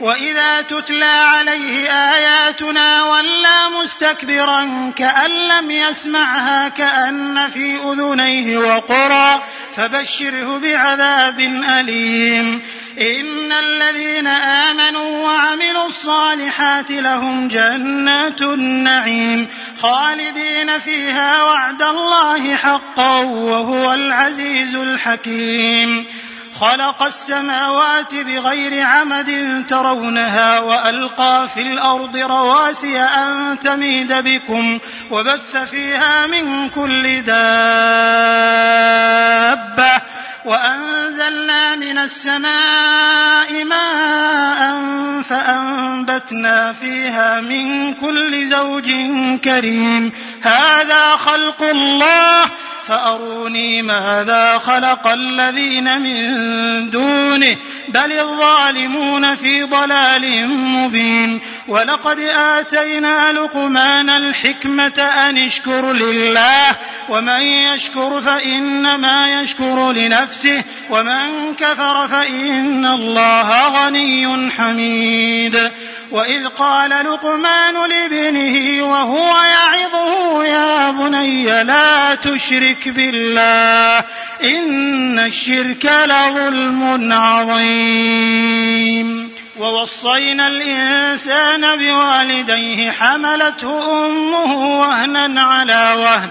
وإذا تتلى عليه آياتنا ولى مستكبرا كأن لم يسمعها كأن في أذنيه وقرا فبشره بعذاب أليم إن الذين آمنوا وعملوا الصالحات لهم جنات النعيم خالدين فيها وعد الله حقا وهو العزيز الحكيم خلق السماوات بغير عمد ترونها وألقى في الأرض رواسي أن تميد بكم وبث فيها من كل دابة وأنزلنا من السماء ماء فأنبتنا فيها من كل زوج كريم. هذا خلق الله فأروني ماذا خلق الذين من دونه بل الظالمون في ضلال مبين ولقد آتينا لقمان الحكمة أن اشكر لله ومن يشكر فإنما يشكر لنفسه ومن كفر فإن الله غني حميد وإذ قال لقمان لابنه وهو يعظه يا بني لا تشرك بالله إن الشرك لظلم عظيم. ووصينا الإنسان بوالديه حملته أمه وهنا على وهن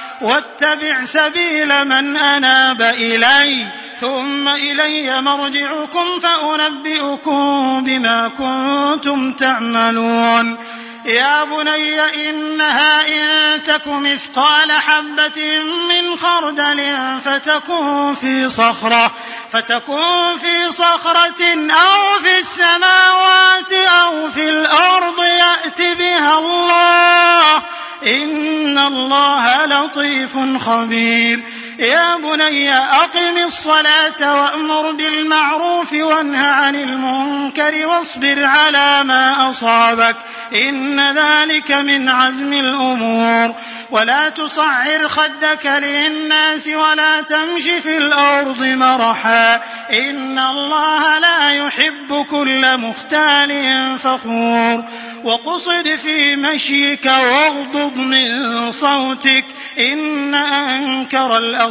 واتبع سبيل من أناب إلي ثم إلي مرجعكم فأنبئكم بما كنتم تعملون. يا بني إنها إن تك مثقال حبة من خردل فتكون في صخرة فتكون في صخرة أو في السماوات أو في الأرض يأت بها الله. إن الله لطيف خبير يا بني أقم الصلاة وأمر بالمعروف وانه عن المنكر واصبر على ما أصابك إن ذلك من عزم الأمور. ولا تصعر خدك للناس ولا تمش في الأرض مرحا. إن الله لا يحب كل مختال فخور. وقصد في مشيك واغضض من صوتك. إن أنكر الأصوات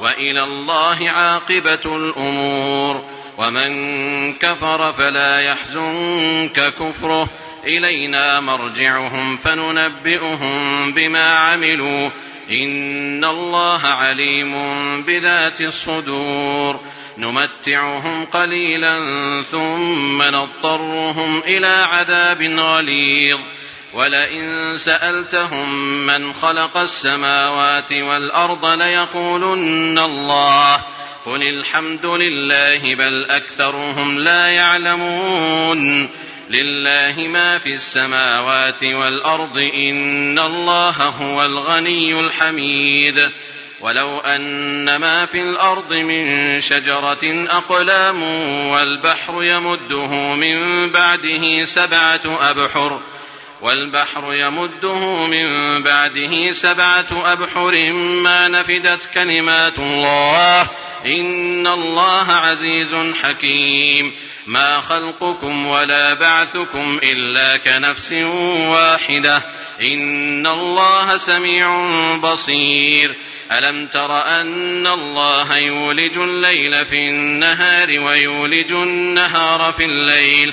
وإلى الله عاقبة الأمور. ومن كفر فلا يحزنك كفره. إلينا مرجعهم فننبئهم بما عملوا. إن الله عليم بذات الصدور. نمتعهم قليلا ثم نضطرهم إلى عذاب غليظ. ولئن سألتهم من خلق السماوات والأرض ليقولن الله قل الحمد لله بل أكثرهم لا يعلمون لله ما في السماوات والأرض إن الله هو الغني الحميد ولو أن ما في الأرض من شجرة أقلام والبحر يمده من بعده سبعة أبحر والبحر يمده من بعده سبعة أبحر ما نفدت كلمات الله. إن الله عزيز حكيم. ما خلقكم ولا بعثكم إلا كنفس واحدة. إن الله سميع بصير. ألم تر أن الله يولج الليل في النهار ويولج النهار في الليل؟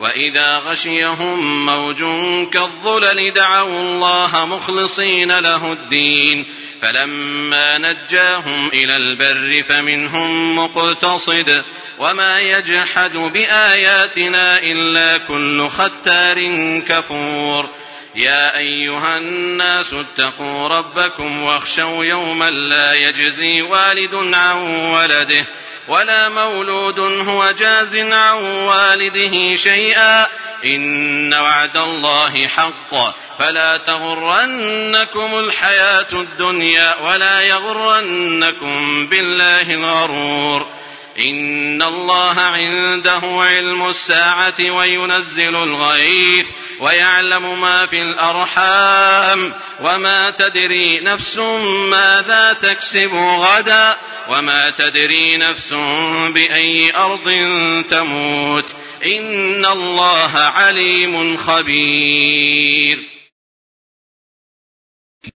واذا غشيهم موج كالظلل دعوا الله مخلصين له الدين فلما نجاهم إلى البر فمنهم مقتصد وما يجحد باياتنا الا كل ختار كفور يا ايها الناس اتقوا ربكم واخشوا يوما لا يجزي والد عن ولده ولا مولود هو جاز عن والده شيئا. إن وعد الله حق. فلا تغرنكم الحياة الدنيا ولا يغرنكم بالله الغرور. إن الله عنده علم الساعة وينزل الغيث. ويعلم ما في الأرحام وما تدري نفس ماذا تكسب غدا وما تدري نفس بأي أرض تموت إن الله عليم خبير